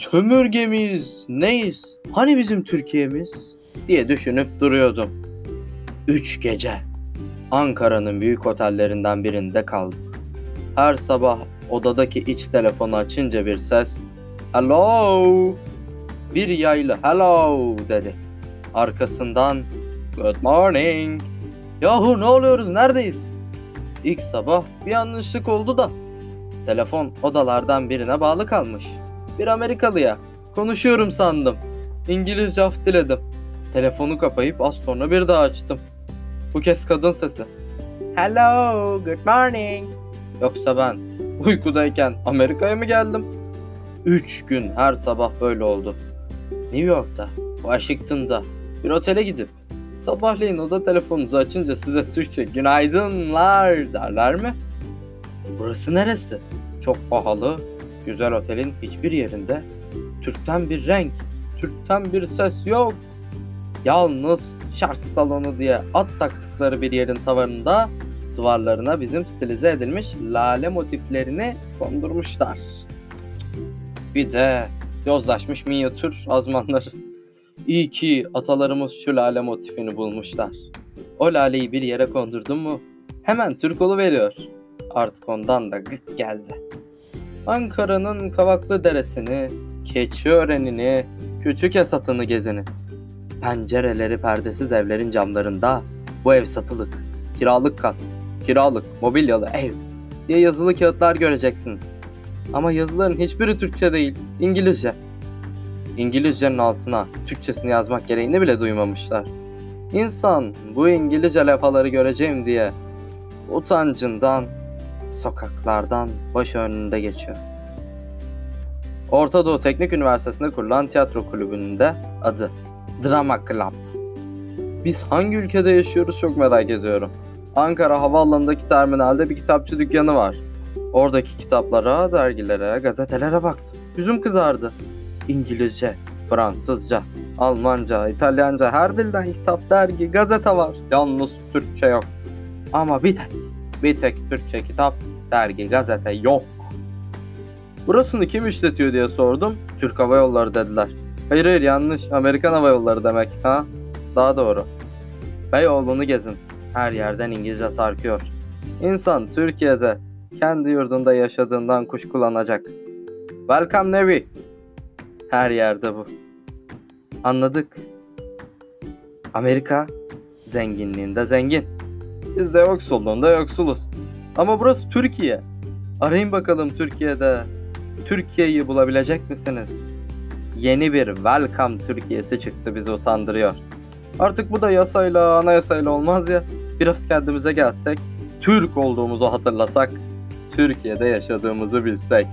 sömürge miyiz, neyiz, hani bizim Türkiye'miz diye düşünüp duruyordum. Üç gece Ankara'nın büyük otellerinden birinde kaldık. Her sabah odadaki iç telefonu açınca bir ses Hello! Bir yaylı hello dedi. Arkasından good morning. Yahu ne oluyoruz neredeyiz? İlk sabah bir yanlışlık oldu da. Telefon odalardan birine bağlı kalmış. Bir Amerikalıya. Konuşuyorum sandım. İngilizce af diledim. Telefonu kapayıp az sonra bir daha açtım. Bu kez kadın sesi. Hello, good morning. Yoksa ben uykudayken Amerika'ya mı geldim? Üç gün her sabah böyle oldu. New York'ta, Washington'da bir otele gidip sabahleyin oda telefonunuzu açınca size Türkçe günaydınlar derler mi? Burası neresi? Çok pahalı, güzel otelin hiçbir yerinde Türk'ten bir renk, Türk'ten bir ses yok. Yalnız şarkı salonu diye at taktıkları bir yerin tavanında duvarlarına bizim stilize edilmiş lale motiflerini kondurmuşlar. Bir de yozlaşmış minyatür azmanları. İyi ki atalarımız şu lale motifini bulmuşlar. O laleyi bir yere kondurdun mu hemen Türk veriyor. Artık ondan da gık geldi. Ankara'nın Kavaklı Deresi'ni, Keçiören'ini, Küçük Esat'ını geziniz. Pencereleri perdesiz evlerin camlarında bu ev satılık, kiralık kat, kiralık, mobilyalı ev diye yazılı kağıtlar göreceksiniz. Ama yazıların hiçbiri Türkçe değil, İngilizce. İngilizcenin altına Türkçesini yazmak gereğini bile duymamışlar. İnsan bu İngilizce levhaları göreceğim diye utancından sokaklardan baş önünde geçiyor. Orta Doğu Teknik Üniversitesi'nde kurulan tiyatro kulübünde adı Drama Club. Biz hangi ülkede yaşıyoruz çok merak ediyorum. Ankara Havaalanı'ndaki terminalde bir kitapçı dükkanı var. Oradaki kitaplara, dergilere, gazetelere baktım. Yüzüm kızardı. İngilizce, Fransızca, Almanca, İtalyanca her dilden kitap, dergi, gazete var. Yalnız Türkçe yok. Ama bir tek, bir tek Türkçe kitap, dergi, gazete yok. Burasını kim işletiyor diye sordum. Türk Hava Yolları dediler. Hayır hayır yanlış. Amerikan Hava Yolları demek. Ha? Daha doğru. Beyoğlu'nu gezin. Her yerden İngilizce sarkıyor. İnsan Türkiye'de kendi yurdunda yaşadığından kuşkulanacak. Welcome Navy. Her yerde bu. Anladık. Amerika zenginliğinde zengin. Biz de yoksulluğunda yoksuluz. Ama burası Türkiye. Arayın bakalım Türkiye'de. Türkiye'yi bulabilecek misiniz? Yeni bir Welcome Türkiye'si çıktı bizi utandırıyor. Artık bu da yasayla, anayasayla olmaz ya. Biraz kendimize gelsek, Türk olduğumuzu hatırlasak, Türkiye'de yaşadığımızı bilsek.